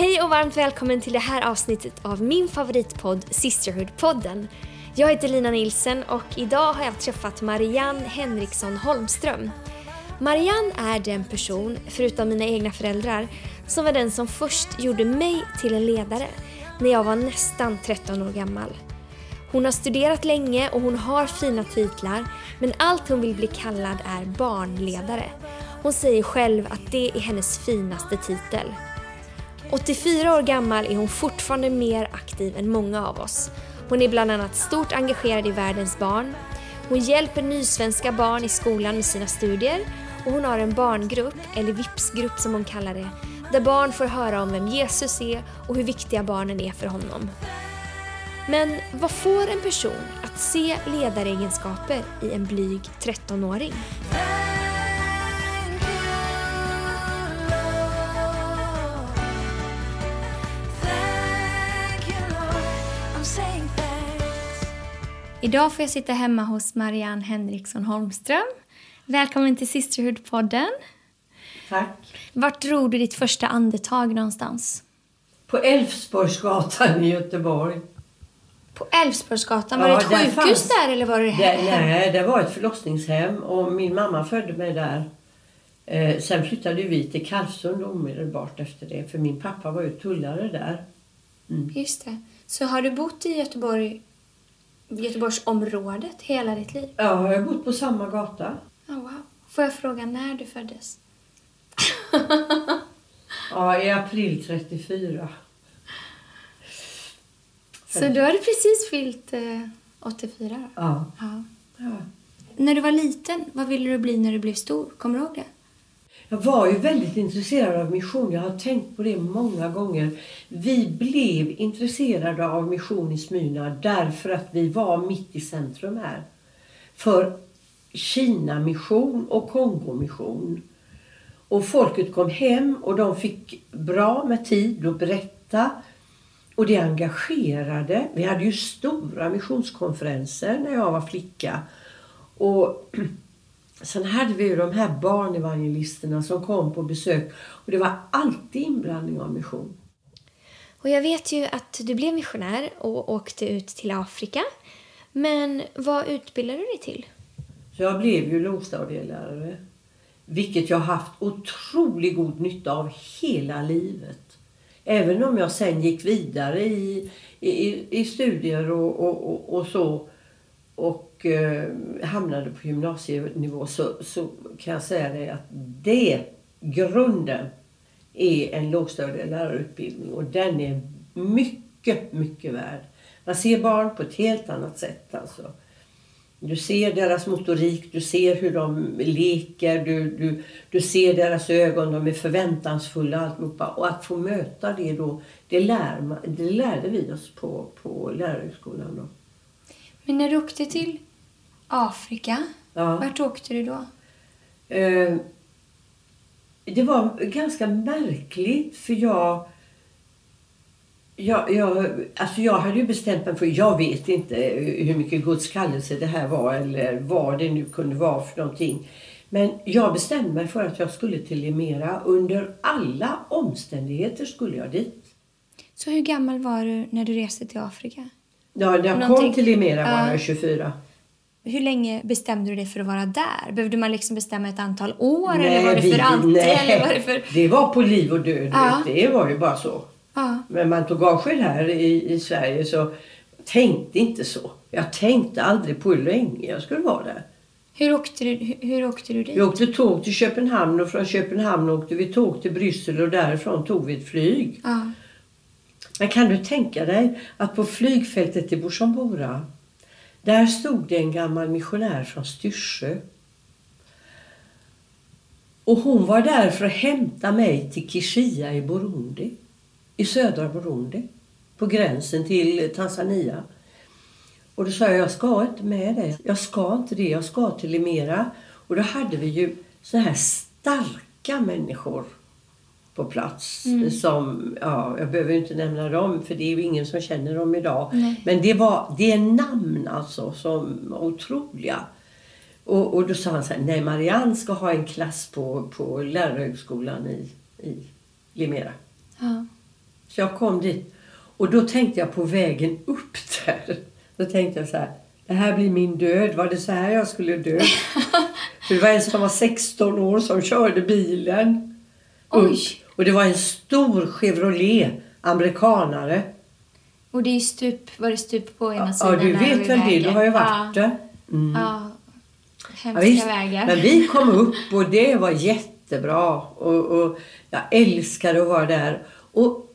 Hej och varmt välkommen till det här avsnittet av min favoritpodd Sisterhood-podden. Jag heter Lina Nilsen och idag har jag träffat Marianne Henriksson Holmström. Marianne är den person, förutom mina egna föräldrar, som var den som först gjorde mig till en ledare när jag var nästan 13 år gammal. Hon har studerat länge och hon har fina titlar men allt hon vill bli kallad är barnledare. Hon säger själv att det är hennes finaste titel. 84 år gammal är hon fortfarande mer aktiv än många av oss. Hon är bland annat stort engagerad i Världens barn. Hon hjälper nysvenska barn i skolan med sina studier och hon har en barngrupp, eller VIPS-grupp som hon kallar det, där barn får höra om vem Jesus är och hur viktiga barnen är för honom. Men vad får en person att se ledaregenskaper i en blyg 13-åring? Idag får jag sitta hemma hos Marianne Henriksson Holmström. Välkommen till Sisterhood-podden. Tack. Vart drog du ditt första andetag någonstans? På Älvsborgsgatan i Göteborg. På Älvsborgsgatan? Var Ja, det ett sjukhus fanns- där eller var det Det, hem? nej, det var ett förlossningshem och min mamma födde mig där. Eh, sen flyttade vi till Kalvsund omedelbart efter det för min pappa var ju tullare där. Just det. Så har du bott i Göteborg, Göteborgsområdet hela ditt liv? Ja, jag har bott på samma gata. Oh, wow. Får jag fråga när du föddes? Ja, i april 34. Så du hade precis fyllt eh, 84 då? Ja. Ja. ja. När du var liten, vad ville du bli när du blev stor? Kommer du ihåg det? Jag var ju väldigt intresserad av mission. Jag har tänkt på det många gånger. Vi blev intresserade av mission i Smyrna därför att vi var mitt i centrum här. För Kina-mission och Kongo-mission. Och folket kom hem och de fick bra med tid att berätta. Och det engagerade. Vi hade ju stora missionskonferenser när jag var flicka. Och Sen hade vi ju de här barnevangelisterna som kom på besök och det var alltid inblandning av mission. Och jag vet ju att du blev missionär och åkte ut till Afrika. Men vad utbildade du dig till? Så jag blev ju lågstadielärare. Vilket jag haft otroligt god nytta av hela livet. Även om jag sen gick vidare i, i, i studier och, och, och, och så och eh, hamnade på gymnasienivå så, så kan jag säga det att det, grunden, är en lågstadielärarutbildning och den är mycket, mycket värd. Man ser barn på ett helt annat sätt alltså. Du ser deras motorik, du ser hur de leker, du, du, du ser deras ögon, de är förväntansfulla alltihopa. Och att få möta det då, det, lär, det lärde vi oss på, på lärarhögskolan då. Men när du åkte till Afrika, Ja. vart åkte du då? Eh, det var ganska märkligt för jag, jag, jag, alltså jag hade ju bestämt mig för, jag vet inte hur mycket Guds kallelse det här var eller vad det nu kunde vara för någonting. Men jag bestämde mig för att jag skulle till Limera. Under alla omständigheter skulle jag dit. Så hur gammal var du när du reste till Afrika? Ja, jag Någonting- kom till Limera var jag 24. Hur länge bestämde du dig för att vara där? Behövde man liksom bestämma ett antal år Nej, eller var det vi- för alltid? nej. Eller var det för... Det var på liv och död. Du. Det var ju bara så. Ja. Men man tog avsked här i, i Sverige så tänkte inte så. Jag tänkte aldrig på hur länge jag skulle vara där. Hur, åkte du, hur, hur åkte du dit? Vi åkte tåg till Köpenhamn och från Köpenhamn åkte vi tåg till Bryssel och därifrån tog vi ett flyg. Ja. Men kan du tänka dig att på flygfältet i Bujumbura där stod det en gammal missionär från Styrsö. Och hon var där för att hämta mig till Kishia i Burundi. I södra Burundi. På gränsen till Tanzania. Och då sa jag, jag ska inte med dig. Jag ska inte det. Jag ska till Limera. Och då hade vi ju så här starka människor på plats. Som, ja, jag behöver inte nämna dem för det är ju ingen som känner dem idag. Nej. Men det, var, det är namn alltså som otroliga. Och, och då sa han så här, nej Marianne ska ha en klass på, på lärarhögskolan i, i Limera. Ja. Så jag kom dit. Och då tänkte jag på vägen upp där. Då tänkte jag så här. Det här blir min död. Var det så här jag skulle dö? För det var en som var 16 år som körde bilen. Oj. Och det var en stor Chevrolet, amerikanare. Och det är stup, var det stup på ena Ja, sidan? du där vet väl det. Du har ju varit ja. där. Mm. Ja. Ja, Hemska visst. vägar. Men vi kom upp och det var jättebra. Och, och jag älskade att vara där. Och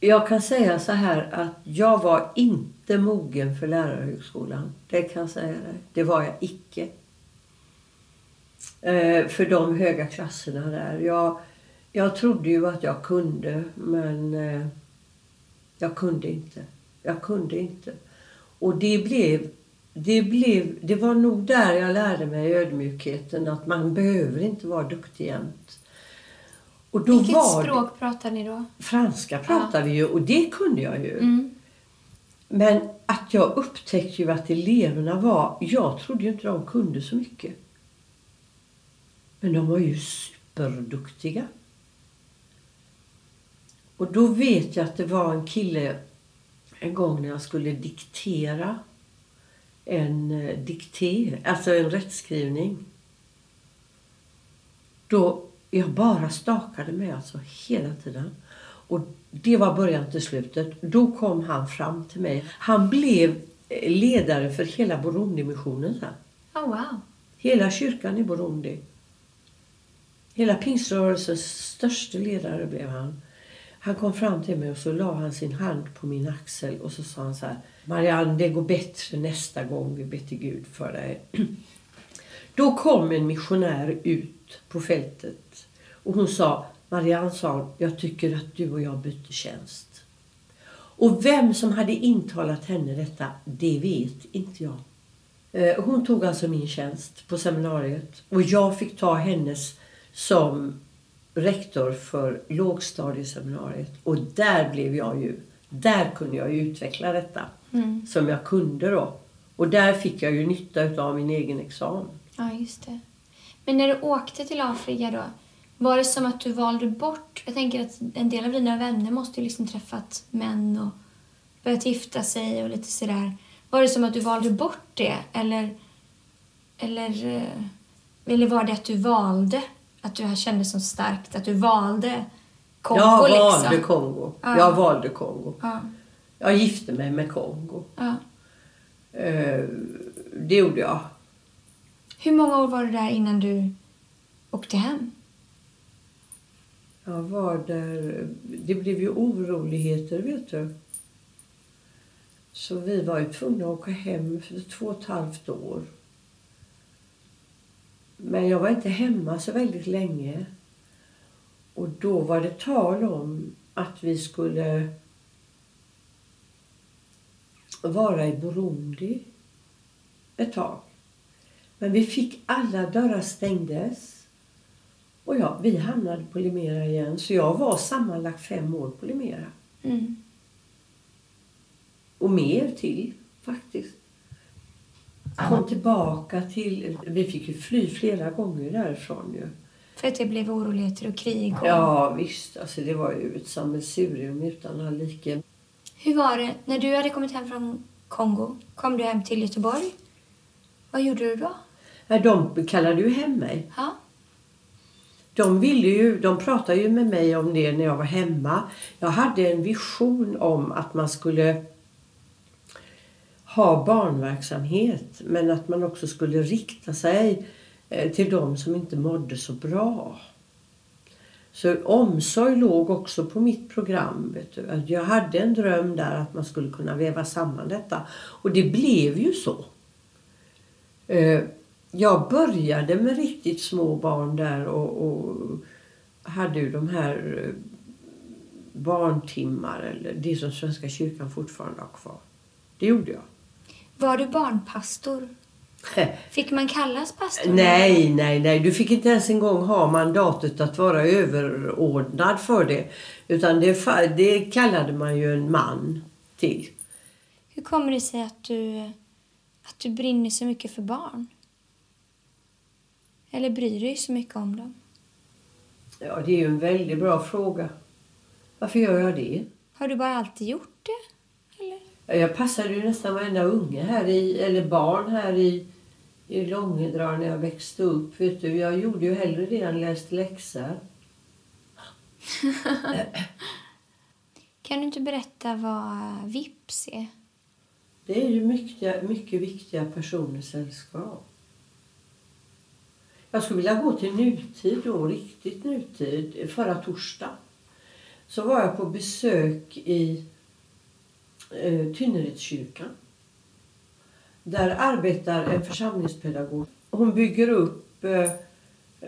jag kan säga så här att jag var inte mogen för lärarhögskolan. Det kan jag säga dig. Det var jag icke. Eh, för de höga klasserna där. Jag, jag trodde ju att jag kunde men eh, jag kunde inte. Jag kunde inte. Och det blev, det blev, det var nog där jag lärde mig ödmjukheten att man behöver inte vara duktig jämt. Och då Vilket var det- språk pratar ni då? Franska pratade vi ju och det kunde jag ju. Mm. Men att jag upptäckte ju att eleverna var... Jag trodde ju inte de kunde så mycket. Men de var ju superduktiga. Och då vet jag att det var en kille en gång när jag skulle diktera en eh, dikté, alltså en rättskrivning. Då jag bara stakade mig alltså hela tiden. Och det var början till slutet. Då kom han fram till mig. Han blev eh, ledare för hela Burundi-missionen. Oh, wow. Hela kyrkan i Burundi. Hela pingströrelsens största ledare blev han. Han kom fram till mig och så la han sin hand på min axel och så sa han så här. Marianne, det går bättre nästa gång vi ber till Gud för dig. Då kom en missionär ut på fältet och hon sa, Marianne sa, jag tycker att du och jag byter tjänst. Och vem som hade intalat henne detta, det vet inte jag. Eh, hon tog alltså min tjänst på seminariet och jag fick ta hennes som rektor för lågstadieseminariet. Och där blev jag ju, där kunde jag ju utveckla detta Mm. som jag kunde då. Och där fick jag ju nytta av min egen examen. Ja, just det. Men när du åkte till Afrika då, var det som att du valde bort... Jag tänker att en del av dina vänner måste ju liksom träffat män och börjat gifta sig och lite sådär. Var det som att du valde bort det eller... Eller, eh, eller var det att du valde? Att du kände så starkt att du valde Kongo jag valde liksom? Kongo. Ja. Jag valde Kongo. Ja, Jag gifte mig med Kongo. ja. Eh, Det gjorde jag. Hur många år var du där innan du åkte hem? Jag var där... Det blev ju oroligheter, vet du. Så vi var ju tvungna att åka hem för två och ett halvt år. Men jag var inte hemma så väldigt länge. Och då var det tal om att vi skulle vara i Burundi ett tag. Men vi fick alla dörrar stängdes. Och ja, vi hamnade på Limera igen. Så jag var sammanlagt fem år på Limera. Mm. Och mer till faktiskt. Kom tillbaka till... Vi fick ju fly flera gånger därifrån ju. För att det blev oroligheter och krig. Och... Ja visst, alltså det var ju ett sammelsurium utan all like. Hur var det när du hade kommit hem från Kongo? Kom du hem till Göteborg? Vad gjorde du då? Nej, De kallade ju hem mig. Ja. De, ville ju, de pratade ju med mig om det när jag var hemma. Jag hade en vision om att man skulle ha barnverksamhet men att man också skulle rikta sig eh, till de som inte mådde så bra. Så omsorg låg också på mitt program. Vet du. Jag hade en dröm där att man skulle kunna väva samman detta. Och det blev ju så. Eh, jag började med riktigt små barn där och, och hade ju de här eh, barntimmar, eller det som Svenska kyrkan fortfarande har kvar. Det gjorde jag. Var du barnpastor? Fick man kallas pastor? Nej, nej, nej. Du fick inte ens en gång ha mandatet att vara överordnad för det. Utan det, det kallade man ju en man till. Hur kommer det sig att du, att du brinner så mycket för barn? Eller bryr dig så mycket om dem? Ja, det är ju en väldigt bra fråga. Varför gör jag det? Har du bara alltid gjort det? Jag passade ju nästan varenda unge här i, eller barn här i, i Långedra när jag växte upp. Vet du, jag gjorde ju hellre det än läste läxor. Kan du inte berätta vad VIPS är? Det är ju mycket, mycket viktiga personers sällskap. Jag skulle vilja gå till nutid då, riktigt nutid. Förra torsdag så var jag på besök i eh, Tynneredskyrkan. Där arbetar en församlingspedagog. Hon bygger upp eh,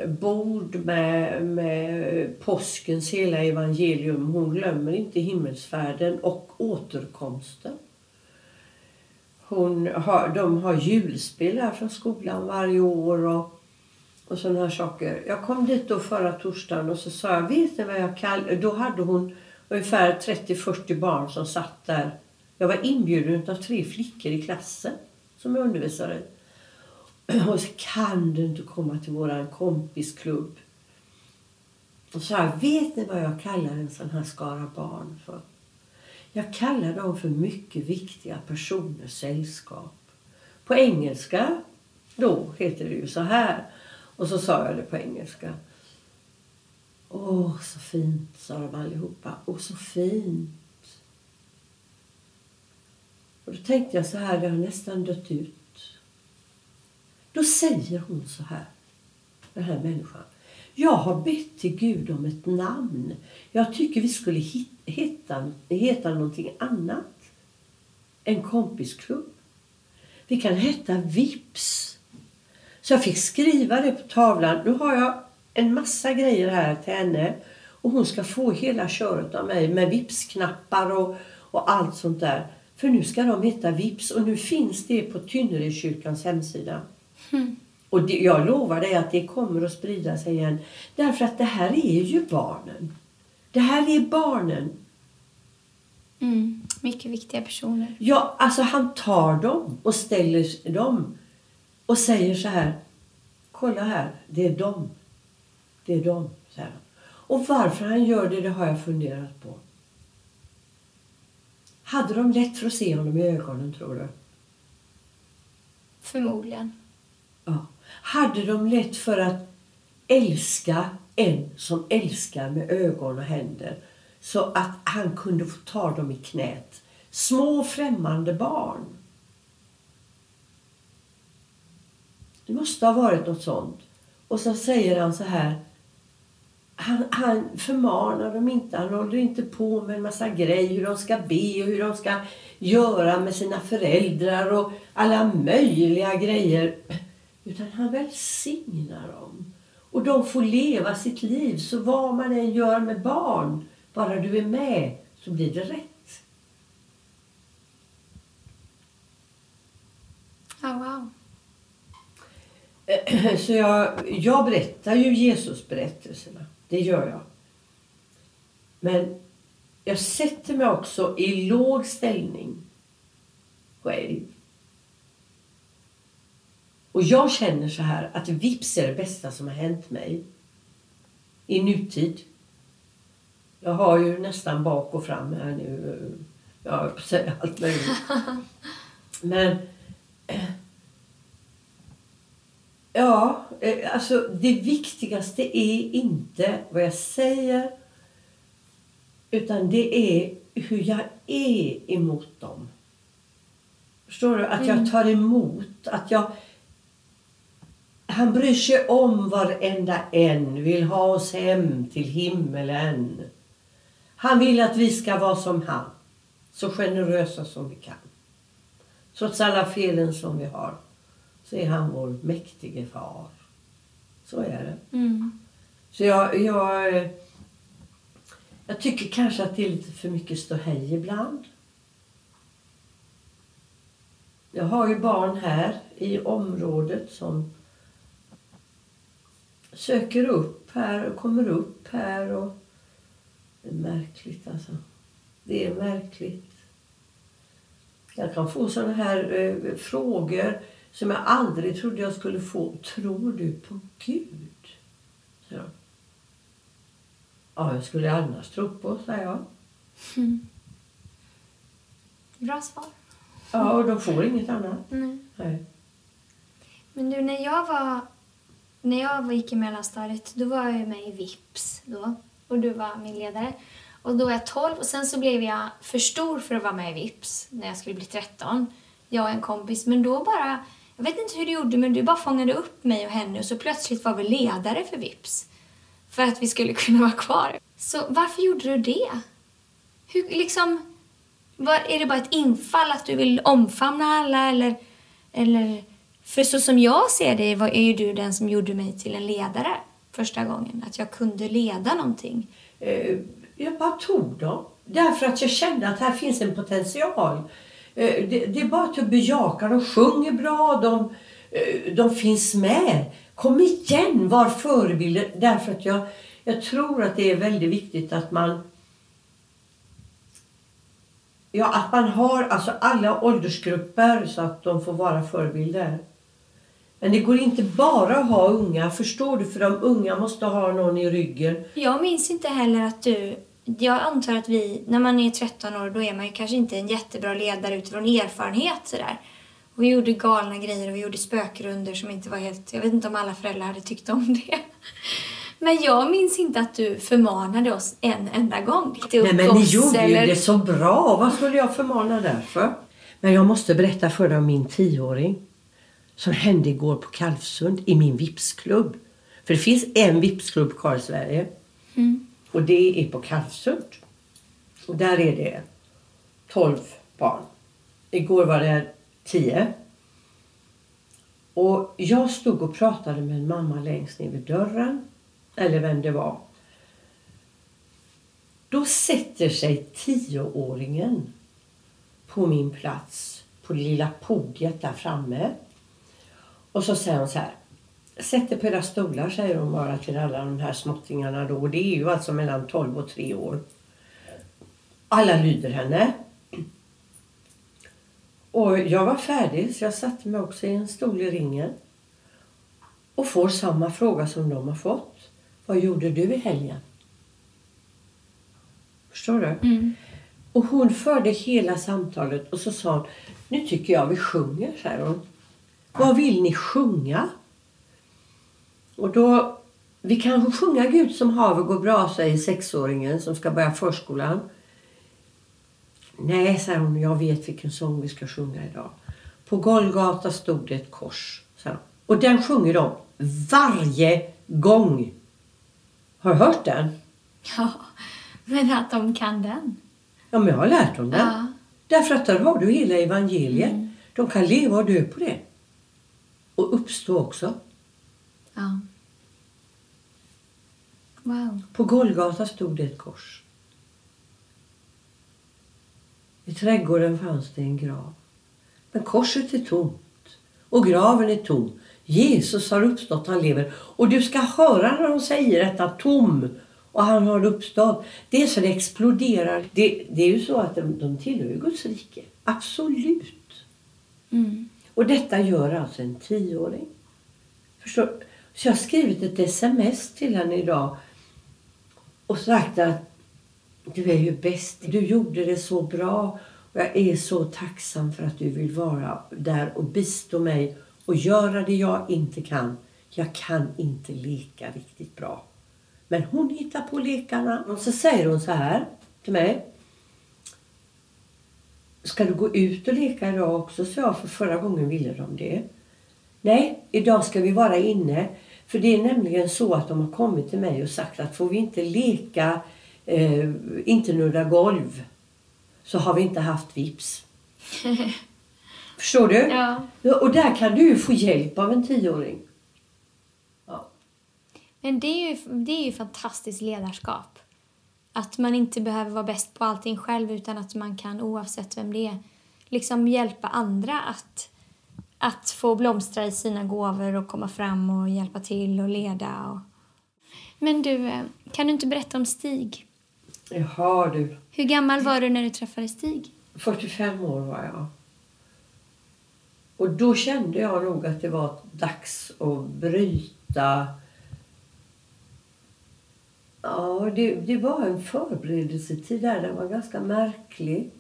bord med, med påskens hela evangelium. Hon glömmer inte himmelsfärden och återkomsten. Hon har, de har julspel här från skolan varje år och, och sådana här saker. Jag kom dit då förra torsdagen och så sa jag, vet ni vad jag kallar... Då hade hon ungefär 30-40 barn som satt där. Jag var inbjuden av tre flickor i klassen som jag undervisade. Och så kan du inte komma till våran kompisklubb. Och så här, vet ni vad jag kallar en sån här skara barn för? Jag kallar dem för mycket viktiga personers sällskap. På engelska då heter det ju så här. Och så sa jag det på engelska. Åh, så fint, sa de allihopa. Åh, så fint. Och då tänkte jag så här, det har nästan dött ut. Då säger hon så här, den här människan. Jag har bett till Gud om ett namn. Jag tycker vi skulle heta, heta någonting annat En kompisklubb. Vi kan heta Vips. Så jag fick skriva det på tavlan. Nu har jag en massa grejer här till henne. Och hon ska få hela köret av mig med Vips-knappar och, och allt sånt där. För nu ska de heta Vips och nu finns det på Tynneredskyrkans hemsida. Mm. Och det, jag lovar dig att det kommer att sprida sig igen. Därför att det här är ju barnen. Det här är barnen. Mm. Mycket viktiga personer. Ja, alltså han tar dem och ställer dem och säger så här. Kolla här, det är dem. Det är dem, säger han. Och varför han gör det, det har jag funderat på. Hade de lätt för att se honom i ögonen, tror du? Förmodligen. Ja. Hade de lätt för att älska en som älskar med ögon och händer så att han kunde få ta dem i knät. Små främmande barn. Det måste ha varit något sånt. Och så säger han så här. Han, han förmanar dem inte. Han håller inte på med en massa grejer. Hur de ska be och hur de ska göra med sina föräldrar och alla möjliga grejer. Utan han välsignar dem. Och de får leva sitt liv. Så vad man än gör med barn, bara du är med, så blir det rätt. Oh, wow. Så jag, jag berättar ju Jesusberättelserna. Det gör jag. Men jag sätter mig också i låg ställning själv och jag känner så här att vips är det bästa som har hänt mig i nutid. Jag har ju nästan bak och fram här nu. Jag säga allt möjligt. Men... Ja, eh, alltså det viktigaste är inte vad jag säger utan det är hur jag är emot dem. Förstår du? Att jag mm. tar emot, att jag han bryr sig om varenda en, vill ha oss hem till himmelen. Han vill att vi ska vara som han, så generösa som vi kan. Trots alla felen som vi har så är han vår mäktige far. Så är det. Mm. Så jag, jag, jag tycker kanske att det är lite för mycket ståhej ibland. Jag har ju barn här i området som söker upp här och kommer upp här. Och det är märkligt alltså. Det är märkligt. Jag kan få sådana här eh, frågor som jag aldrig trodde jag skulle få. Tror du på Gud? Så. Ja, jag skulle annars tro på, säger jag. Bra svar. Ja, och de får inget annat. Nej. Nej. Men du, när jag var... När jag gick i mellanstadiet, då var jag med i VIPS då. Och du var min ledare. Och då var jag 12 och sen så blev jag för stor för att vara med i VIPS när jag skulle bli 13. Jag och en kompis. Men då bara... Jag vet inte hur du gjorde, men du bara fångade upp mig och henne och så plötsligt var vi ledare för VIPS. För att vi skulle kunna vara kvar. Så varför gjorde du det? Hur, liksom... Var, är det bara ett infall att du vill omfamna alla eller... eller för så som jag ser det var, är ju du den som gjorde mig till en ledare första gången. Att jag kunde leda någonting. Eh, jag bara tog dem. Därför att jag kände att här finns en potential. Eh, det, det är bara att bejaka. De sjunger bra, de, eh, de finns med. Kom igen, var förebilder. Därför att jag, jag tror att det är väldigt viktigt att man Ja, att man har alltså alla åldersgrupper så att de får vara förebilder. Men det går inte bara att ha unga, förstår du? För de unga måste ha någon i ryggen. Jag minns inte heller att du... Jag antar att vi, när man är 13 år, då är man ju kanske inte en jättebra ledare utifrån erfarenhet sådär. Och vi gjorde galna grejer och vi gjorde spökrunder som inte var helt... Jag vet inte om alla föräldrar hade tyckt om det. Men jag minns inte att du förmanade oss en enda gång. Nej, men ni gjorde ju det så bra. Vad skulle jag förmana därför? Men jag måste berätta för dig om min tioåring. Som hände igår på Kalvsund i min Vipsklubb. För det finns en Vipsklubb kvar i Sverige. Och det är på Kalvsund. Och där är det 12 barn. Igår var det 10. Och jag stod och pratade med en mamma längst ner vid dörren. Eller vem det var. Då sätter sig tioåringen på min plats på det lilla podiet där framme. Och så säger hon så här. Sätt er på era stolar, säger hon bara till alla de här småttingarna då. Och det är ju alltså mellan 12 och 3 år. Alla lyder henne. Och jag var färdig så jag satte mig också i en stol i ringen. Och får samma fråga som de har fått. Vad gjorde du i helgen? Förstår du? Och hon förde hela samtalet och så sa hon, nu tycker jag vi sjunger, säger hon. Vad vill ni sjunga? Och då, vi kan sjunga Gud som havet går bra, säger sexåringen som ska börja förskolan. Nej, säger hon, jag vet vilken sång vi ska sjunga idag. På Golgata stod det ett kors, säger hon. Och den sjunger de varje gång. Har du hört den? Ja, men att de kan den. Ja, men jag har lärt dem den. Ja. Därför att där har du hela evangeliet. De kan leva och dö på det. Och uppstå också. Ja. Wow. På Golgata stod det ett kors. I trädgården fanns det en grav. Men korset är tomt och graven är tom. Jesus har uppstått, han lever. Och du ska höra när de säger detta, tom och han har uppstått. Det är så det exploderar. Det, det är ju så att de, de tillhör Guds rike. Absolut. Mm. Och detta gör alltså en tioåring. Förstår? Så jag har skrivit ett sms till henne idag och sagt att du är ju bäst. Du gjorde det så bra och jag är så tacksam för att du vill vara där och bistå mig och göra det jag inte kan. Jag kan inte leka riktigt bra. Men hon hittar på lekarna. Och så säger hon så här till mig. Ska du gå ut och leka idag också? Så jag, för förra gången ville de det. Nej, idag ska vi vara inne. För det är nämligen så att de har kommit till mig och sagt att får vi inte leka, eh, inte nudda golv, så har vi inte haft vips. Förstår du? Ja. Och där kan du ju få hjälp av en tioåring. Ja. Men det är, ju, det är ju fantastiskt ledarskap. Att man inte behöver vara bäst på allting själv utan att man kan oavsett vem det är liksom hjälpa andra att, att få blomstra i sina gåvor och komma fram och hjälpa till och leda. Och... Men du, eh, kan du inte berätta om Stig? Jaha du. Hur gammal var du när du träffade Stig? 45 år var jag. Och då kände jag nog att det var dags att bryta Ja, det, det var en förberedelsetid där. Den var ganska märklig.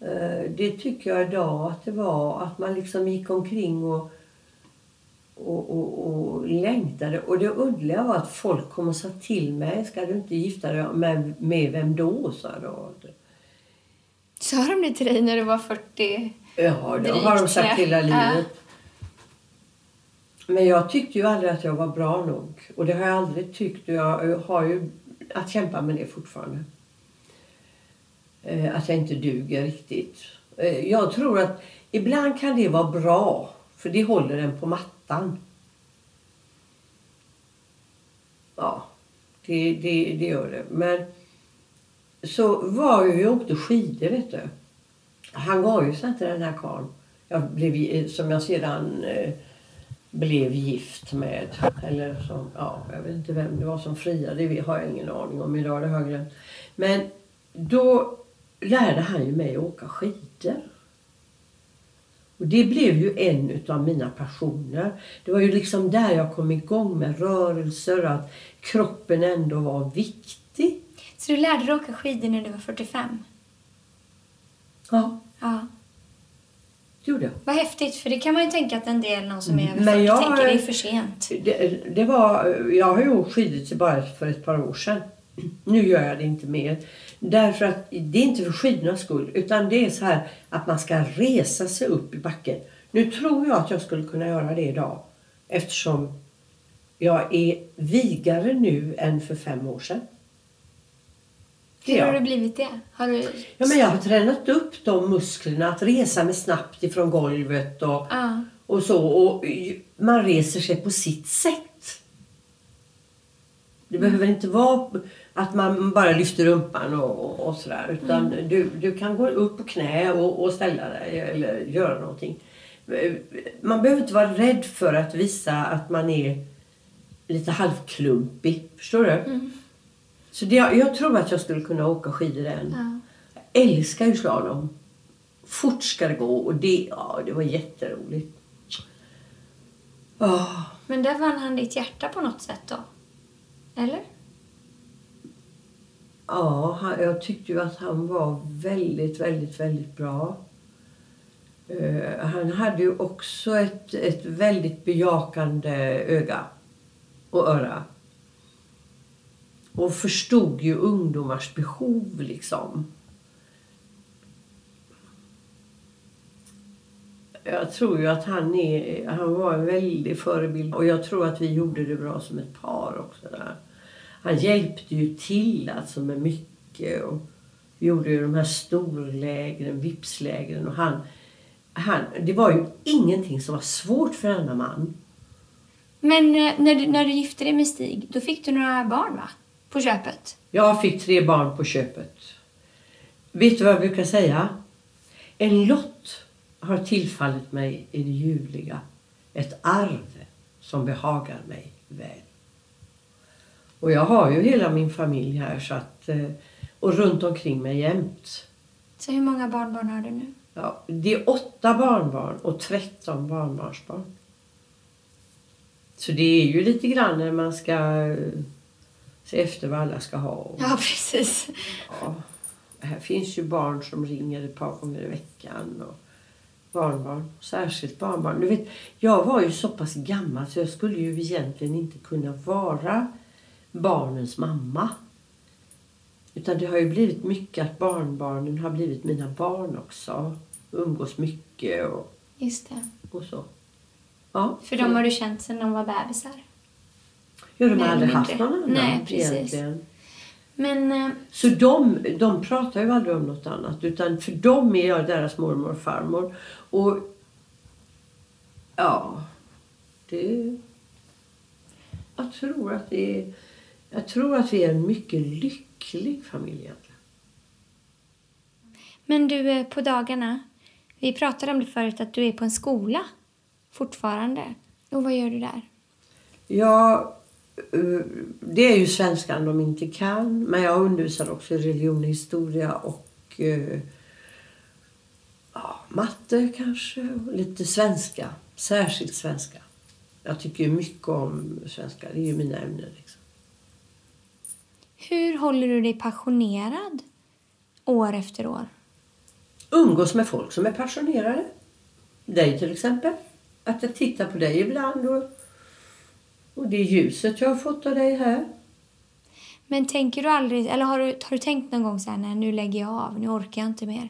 Eh, Det tycker jag idag att det var. Att man liksom gick omkring och, och, och, och längtade. Och det underliga var att folk kom och sa till mig. Ska du inte gifta dig med, med vem då? sa då. Sa de det till dig när du var 40? Ja, det har de sagt hela livet. Men jag tyckte ju aldrig att jag var bra nog. Och det har jag aldrig tyckt. Jag har ju att kämpa med det fortfarande. Eh, Att jag inte duger riktigt. Eh, Jag tror att ibland kan det vara bra. För det håller en på mattan. Ja, det, det, det gör det. Men så var ju och åkte skidor, vet du. Han gav ju sig inte den här karln. Jag blev, eh, som jag sedan eh, blev gift med. Eller som, ja, jag vet inte vem det var som friade. Det har jag ingen aning om idag. Det har jag glömt. Men då lärde han ju mig att åka skidor. Och det blev ju en av mina passioner. Det var ju liksom där jag kom igång med rörelser. Att kroppen ändå var viktig. Så du lärde dig åka skidor när du var 45? Ja, Ja. det gjorde jag. Vad häftigt, för det kan man ju tänka att en del, någon som är över Men 40, jag- tänker det är för sent. Det, det var, jag har ju åkt skidor till bara för ett par år sedan. Nu gör jag det inte mer. Därför att det är inte för skidornas skull. Utan det är så här att man ska resa sig upp i backen. Nu tror jag att jag skulle kunna göra det idag. Eftersom jag är vigare nu än för fem år sedan. Hur har du blivit det? Har du... Ja, men jag har tränat upp de musklerna. Att resa mig snabbt ifrån golvet och, Ja. och så. Och man reser sig på sitt sätt. Det behöver inte vara att man bara lyfter rumpan och, och, sådär. Utan du, du kan gå upp på knä och, och ställa dig eller göra någonting. Man behöver inte vara rädd för att visa att man är lite halvklumpig. Förstår du? Så det, jag tror att jag skulle kunna åka skidor än. Ja. Jag älskar ju slalom. Fort ska det gå och det, ja, det var jätteroligt. Ah. Men där vann han ditt hjärta på något sätt då? Eller? Ja, han, jag tyckte ju att han var väldigt, väldigt, väldigt bra. Eh, han hade ju också ett, ett väldigt bejakande öga och öra. Och förstod ju ungdomars behov liksom. Jag tror ju att han, är, han var en väldig förebild och jag tror att vi gjorde det bra som ett par också där. Han hjälpte ju till alltså med mycket och vi gjorde ju de här storlägren, vipslägren och han, han, det var ju ingenting som var svårt för denna man. Men eh, när du, när du gifte dig med Stig, då fick du några barn va? På köpet? Jag fick tre barn på köpet. Vet du vad jag brukar säga? En lott har tillfallit mig i det ljuvliga. Ett arv som behagar mig väl. Och jag har ju hela min familj här så att, eh, och runt omkring mig jämt. Så hur många barnbarn har du nu? Ja, det är åtta barnbarn och tretton barnbarnsbarn. Så det är ju lite grann när man ska eh, se efter vad alla ska ha. Och- Ja, precis. Ja, här finns ju barn som ringer ett par gånger i veckan. Och barnbarn, särskilt barnbarn. Du vet, jag var ju så pass gammal så jag skulle ju egentligen inte kunna vara barnens mamma. Utan det har ju blivit mycket att barnbarnen har blivit mina barn också. Umgås mycket och, Just det. och så. Ja, För de har du känt sedan de var bebisar. ja, de har eller aldrig haft någon annan Nej, precis. egentligen. Men eh, Så de, de pratar ju aldrig om något annat. Utan för dem är jag deras mormor och farmor. Och ja, det... Jag tror att det är... Jag tror att vi är en mycket lycklig familj egentligen. Men du, eh, på dagarna. Vi pratade om det förut, att du är på en skola fortfarande. Och vad gör du där? Ja, eh, det är ju svenskan de inte kan. Men jag undervisar också i religion och historia och eh, ja, matte kanske. Lite svenska. Särskilt svenska. Jag tycker mycket om svenska. Det är ju mina ämnen. Liksom. Hur håller du dig passionerad år efter år? Umgås med folk som är passionerade. Dig till exempel. Att jag tittar på dig ibland och, och det ljuset jag har fått av dig här. Men tänker du aldrig, eller har du, har du tänkt någon gång så här, nej nu lägger jag av, nu orkar jag inte mer?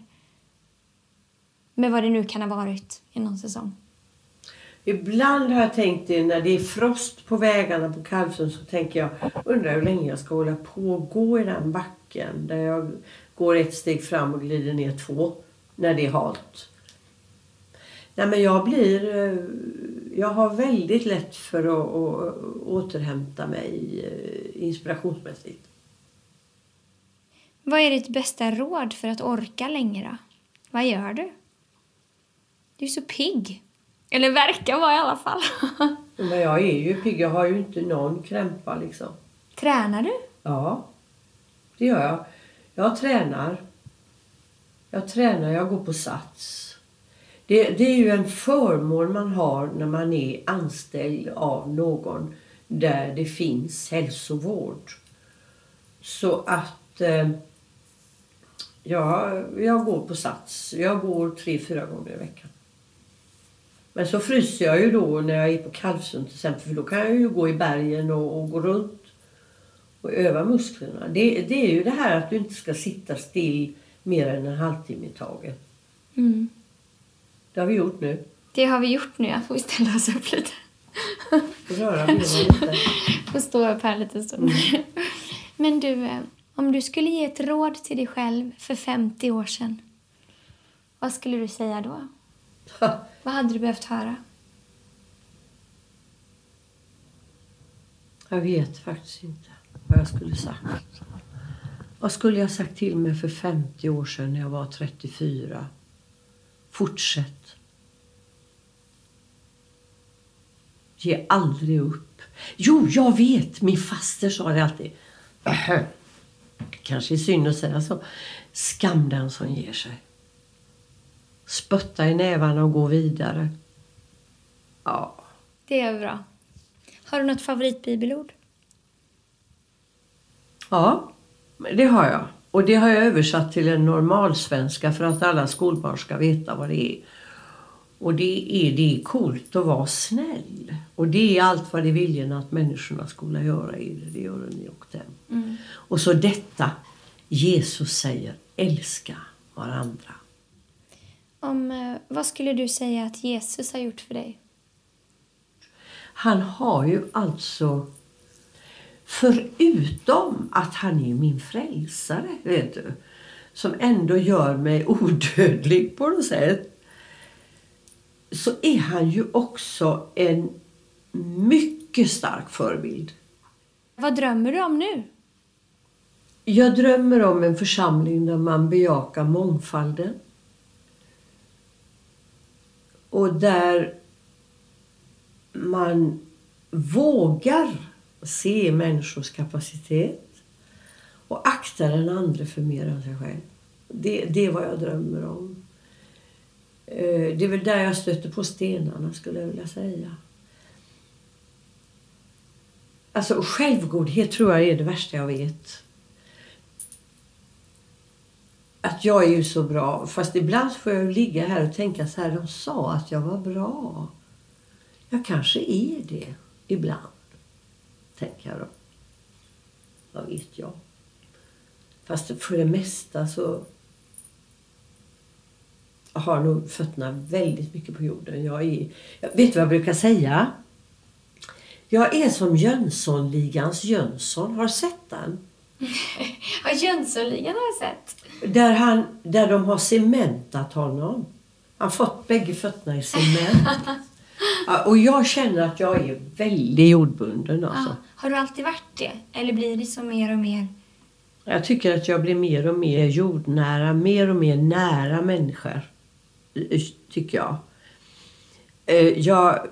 Med vad det nu kan ha varit i någon säsong. Ibland har jag tänkt det när det är frost på vägarna på Kalvsund så tänker jag, undrar hur länge jag ska hålla på och gå i den backen där jag går ett steg fram och glider ner två när det är halt. Nej men jag blir, eh, jag har väldigt lätt för att, att återhämta mig eh, inspirationsmässigt. Vad är ditt bästa råd för att orka längre? Vad gör du? Du är så pigg. Eller verkar vara i alla fall. Men jag är ju pigg. Jag har ju inte någon krämpa liksom. Tränar du? Ja, det gör jag. Jag tränar. Jag tränar, jag går på Sats. Det, det är ju en förmån man har när man är anställd av någon där det finns hälsovård. Så att eh, ja, jag går på Sats. Jag går tre, fyra gånger i veckan. Men så fryser jag ju då när jag är på Kalvsund till exempel för då kan jag ju gå i bergen och, och gå runt och öva musklerna. Det, det är ju det här att du inte ska sitta still mer än en halvtimme i taget. Mm. Det har vi gjort nu. Det har vi gjort nu. Jag får vi ställa oss upp lite. Röra lite. Får stå upp här lite stund. Mm. Men du, eh, om du skulle ge ett råd till dig själv för 50 år sedan. Vad skulle du säga då? Vad hade du behövt höra? Jag vet faktiskt inte vad jag skulle sagt. Vad skulle jag sagt till mig för 50 år sedan när jag var 34? Fortsätt. Ge aldrig upp. Jo, jag vet! Min faster sa det alltid. Kanske är synd att säga så. Skam den som ger sig. Spötta i nävarna och gå vidare. Ja. Det är bra. Har du något favoritbibelord? Ja, det har jag. Och det har jag översatt till en normalsvenska för att alla skolbarn ska veta vad det är. Och det är, det är coolt att vara snäll. Och det är allt vad det viljen att människorna skola göra i det. Det gör ni och dem. Mm. Och så detta. Jesus säger älska varandra. Om, eh, vad skulle du säga att Jesus har gjort för dig? Han har ju alltså Förutom att han är min frälsare, vet du. Som ändå gör mig odödlig på något sätt. Så är han ju också en mycket stark förebild. Vad drömmer du om nu? Jag drömmer om en församling där man bejakar mångfalden. Och där man vågar se människors kapacitet och akta den andra för mer än sig själv. Det, det är vad jag drömmer om. Eh, det är väl där jag stöter på stenarna, skulle jag vilja säga. Alltså självgodhet tror jag är det värsta jag vet. Att jag är ju så bra. Fast ibland får jag ligga här och tänka så här. De sa att jag var bra. Jag kanske är det ibland tänker jag då. Vad vet jag? Fast för det mesta så har nog fötterna väldigt mycket på jorden. Jag är, vet du vad jag brukar säga? Jag är som Jönssonligans Jönsson. Har du sett den? Ja, Jönssonligan har jag sett. Där, han, där de har cementat honom. Han fått bägge fötterna i cement. Ja, och jag känner att jag är väldigt jordbunden. Alltså. Ja. Har du alltid varit det? Eller blir det så mer och mer? Jag tycker att jag blir mer och mer jordnära, mer och mer nära människor. Tycker jag. Eh, jag,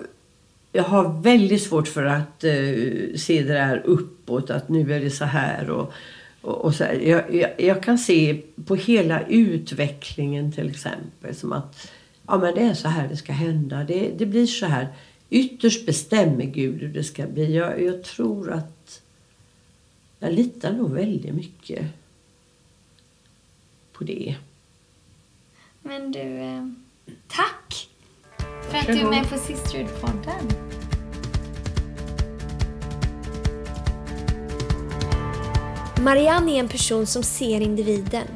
jag har väldigt svårt för att uh, se det där uppåt, att nu är det så här. Och, och, och så här. Jag, jag, jag, kan se på hela utvecklingen till exempel som att ja, men det är så här det ska hända. Det, det blir så här. Ytterst bestämmer Gud hur det ska bli. Jag, jag tror att jag litar nog väldigt mycket på det. Men du, eh, tack för att du är med på Sisterhood-podden. Marianne är en person som ser individen.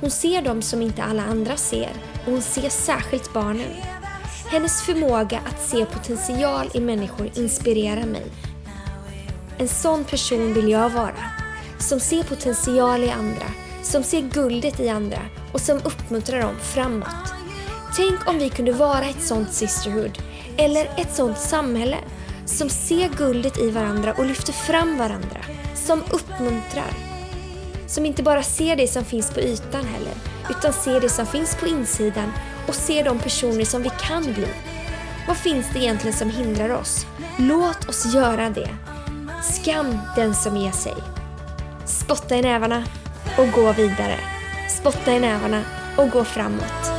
Hon ser dem som inte alla andra ser och hon ser särskilt barnen. Hennes förmåga att se potential i människor inspirerar mig. En sån person vill jag vara. Som ser potential i andra, som ser guldet i andra och som uppmuntrar dem framåt. Tänk om vi kunde vara ett sånt sisterhood, eller ett sånt samhälle som ser guldet i varandra och lyfter fram varandra. Som uppmuntrar. Som inte bara ser det som finns på ytan heller, utan ser det som finns på insidan och ser de personer som vi kan bli. Vad finns det egentligen som hindrar oss? Låt oss göra det. Skam den som ger sig. Spotta i nävarna och gå vidare. Spotta i nävarna och gå framåt.